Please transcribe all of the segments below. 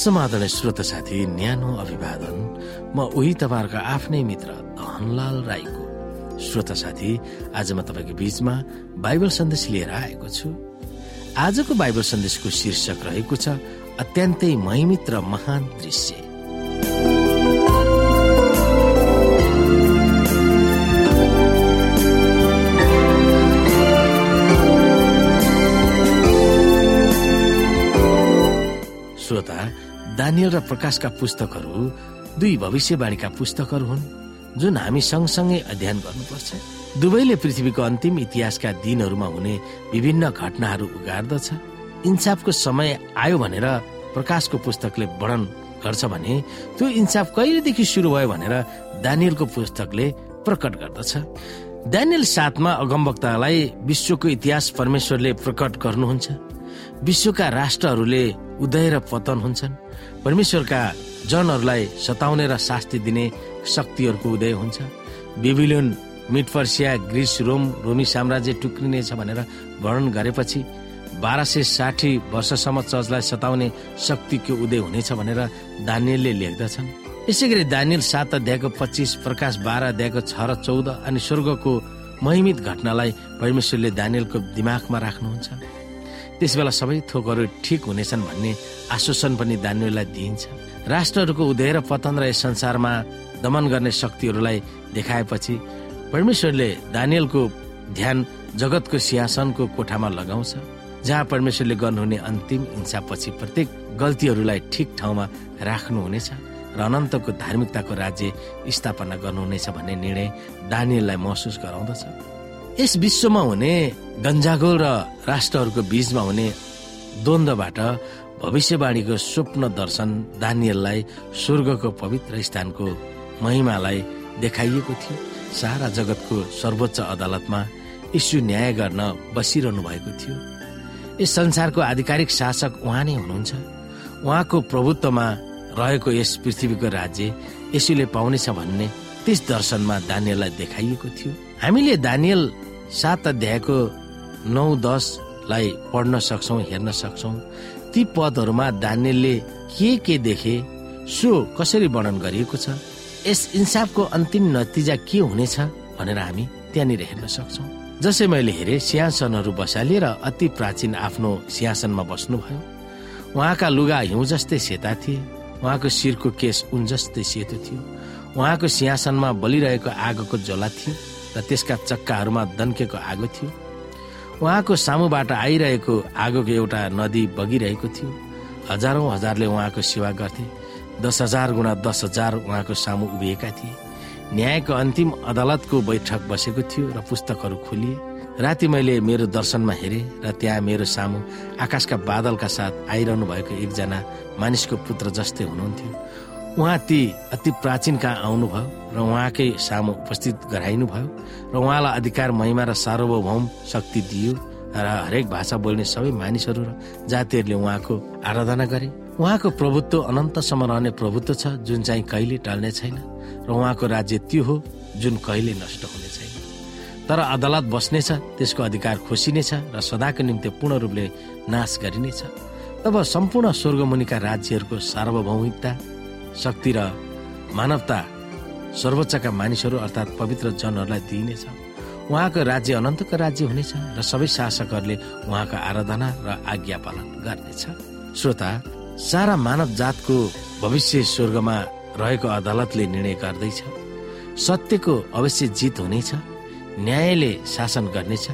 समाधान श्रोत साथी न्यानो अभिवादन। म उही तपाईँहरूको आफ्नै मित्र धनलाल राईको। श्रोता साथी आज म तपाईँको बीचमा बाइबल सन्देश लिएर आएको छु। आजको बाइबल सन्देशको शीर्षक रहेको छ अत्यन्तै महिमित र महान दृश्य। दानियल र प्रकाशका पुस्तकहरू दुई भविष्यवाणीका पुस्तकहरू हुन् जुन हामी सँगसँगै अध्ययन गर्नुपर्छ। दुवैले पृथ्वीको अन्तिम इतिहासका दिनहरूमा हुने विभिन्न घटनाहरू उगार्दछ। इन्साफको समय आयो भनेर प्रकाशको पुस्तकले वर्णन गर्छ भने त्यो इन्साफ कहिलेदेखि सुरु भयो भनेर दानियलको पुस्तकले प्रकट गर्दछ। दानियल साथमा अगमवक्तालाई विश्वको इतिहास परमेश्वरले प्रकट गर्नुहुन्छ। विश्वका राष्ट्रहरूले उदय र पतन हुन्छन्। परमेश्वरका जनहरूलाई सताउने र शास्ति दिने शक्तिहरूको उदय हुन्छ। बिबिलियन मिटपर्सिया ग्रिस रोम रोमी साम्राज्य टुक्रिनेछ भनेर वर्णन गरेपछि बाह्र सय साठी वर्षसम्म चर्चलाई सताउने शक्तिको उदय हुनेछ भनेर दानियलले लेख्दछन्। यसै गरी दानियल सात अध्यायको पच्चिस प्रकाश बाह्र अध्यायको छ र चौध अनि स्वर्गको महिमित घटनालाई परमेश्वरले दानियलको दिमागमा राख्नुहुन्छ। त्यस बेला सबै थोकहरू ठिक हुनेछन् भन्ने आश्वासन पनि दानियललाई दिइन्छ। राष्ट्रहरूको उदय र पतन र यस संसारमा दमन गर्ने शक्तिहरूलाई देखाएपछि परमेश्वरले दानियलको ध्यान जगतको सिंहासनको कोठामा लगाउँछ जहाँ परमेश्वरले गर्नुहुने अन्तिम हिंसापछि प्रत्येक गल्तीहरूलाई ठिक ठाउँमा राख्नुहुनेछ र अनन्तको धार्मिकताको राज्य स्थापना गर्नुहुनेछ भन्ने निर्णय दानियललाई महसुस गराउँदछ। यस विश्वमा हुने गन्जागोल र राष्ट्रहरूको बीचमा हुने द्वन्द्वबाट भविष्यवाणीको स्वप्न दर्शन दानियललाई स्वर्गको पवित्र स्थानको महिमालाई देखाइएको थियो। सारा जगतको सर्वोच्च अदालतमा यीशु न्याय गर्न बसिरहनु भएको थियो। यस संसारको आधिकारिक शासक उहाँ नै हुनुहुन्छ। उहाँको प्रभुत्वमा रहेको यस पृथ्वीको राज्य यसुले पाउनेछ भन्ने त्यस दर्शनमा दानियललाई देखाइएको थियो। हामीले दानियल सात अध्यायको नौ दसलाई पढ्न सक्छौ हेर्न सक्छौ। ती पदहरूमा दानियलले के के देखे सो कसरी वर्णन गरिएको छ यस इन्साफको अन्तिम नतिजा के हुनेछ भनेर हामी त्यहाँनिर हेर्न सक्छौ। जसै मैले हेरे सिंहासनहरू बसालिएर अति प्राचीन आफ्नो सिंहासनमा बस्नुभयो। उहाँका लुगा हिउँ जस्तै सेता थिए उहाँको शिरको केस उन जस्तै सेतो थियो उहाँको सिंहासनमा बलिरहेको आगोको जला थियो र त्यसका चक्काहरूमा दन्केको आगो थियो। उहाँको सामुबाट आइरहेको आगोको एउटा नदी बगिरहेको थियो। हजारौं हजारले उहाँको सेवा गर्थे। दस हजार गुणा दस हजार उहाँको सामु उभिएका थिए। न्यायको अन्तिम अदालतको बैठक बसेको थियो र पुस्तकहरू खोलिए। राति मैले मेरो दर्शनमा हेरेँ र त्यहाँ मेरो सामु आकाशका बादलका साथ आइरहनु भएको एकजना मानिसको पुत्र जस्तै हुनुहुन्थ्यो। उहाँ ती अति प्राचीन कहाँ आउनुभयो र उहाँकै सामु उपस्थित गराइनु भयो र उहाँलाई अधिकार महिमा र सार्वभौम शक्ति दियो र हरेक भाषा बोल्ने सबै मानिसहरू र जातिहरूले उहाँको आराधना गरे। उहाँको प्रभुत्व अनन्तसम्म रहने प्रभुत्व छ जुन चाहिँ कहिले टल्ने छैन र उहाँको राज्य त्यो हो जुन कहिले नष्ट हुने छैन। तर अदालत बस्नेछ त्यसको अधिकार खोसिनेछ र सदाको निम्ति पूर्ण रूपले नाश गरिनेछ। तब सम्पूर्ण स्वर्गमुनिका राज्यहरूको सार्वभौमिकता शक्ति र मानवता सर्वोच्चका मानिसहरू अर्थात् पवित्र जनहरूलाई दिइनेछ। उहाँको राज्य अनन्तको राज्य हुनेछ र सबै शासकहरूले उहाँको आराधना र आज्ञा पालन गर्नेछ। श्रोता सारा मानव जातको भविष्य स्वर्गमा रहेको अदालतले निर्णय गर्दैछ। सत्यको अवश्य जित हुनेछ। न्यायले शासन गर्नेछ।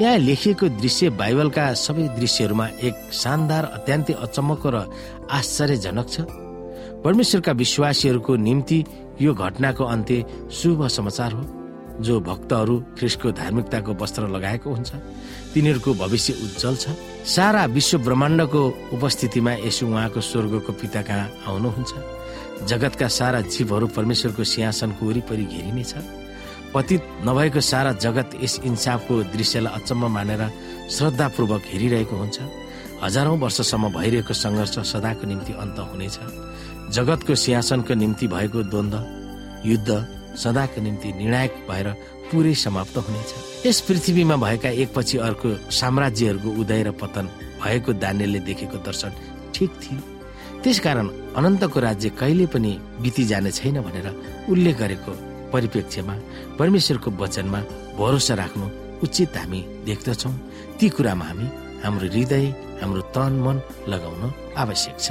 यहाँ लेखिएको दृश्य बाइबलका सबै दृश्यहरूमा एक शानदार अत्यन्तै अचम्मको र आश्चर्यजनक छ। परमेश्वरका विश्वासीहरूको निम्ति यो घटनाको अन्त्य शुभ समाचार हो जो भक्तहरू ख्रिस्टको धार्मिकताको वस्त्र लगाएको हुन्छ। तिनीहरूको भविष्य उज्जवल छ। सारा विश्व ब्रह्माण्डको उपस्थितिमा यसो उहाँको स्वर्गको पिता कहाँ आउनुहुन्छ? जगतका सारा जीवहरू परमेश्वरको सिंहासनको वरिपरि घेरिनेछ। पतित नभएको सारा जगत यस इन्साफको दृश्यलाई अचम्म मानेर श्रद्धापूर्वक हेरिरहेको हुन्छ। हजारौं वर्षसम्म भइरहेको सङ्घर्ष सदाको निम्ति अन्त हुनेछ। जगतको सिंहासनको निम्ति भएको द्वन्द युद्ध सदाको निम्ति निर्णायक भएर पुरै समाप्त हुनेछ। यस पृथ्वीमा भएका एकपछि अर्को साम्राज्यहरूको उदय र पतन भएको दान्यले देखेको दर्शन ठिक थियो। त्यसकारण अनन्तको राज्य कहिले पनि बिति जाने छैन भनेर उल्लेख गरेको परिप्रेक्ष्यमा परमेश्वरको वचनमा भरोसा राख्नु उचित हामी देख्दछौ। ती कुरामा हामी हाम्रो हृदय हाम्रो तन मन लगाउन आवश्यक छ।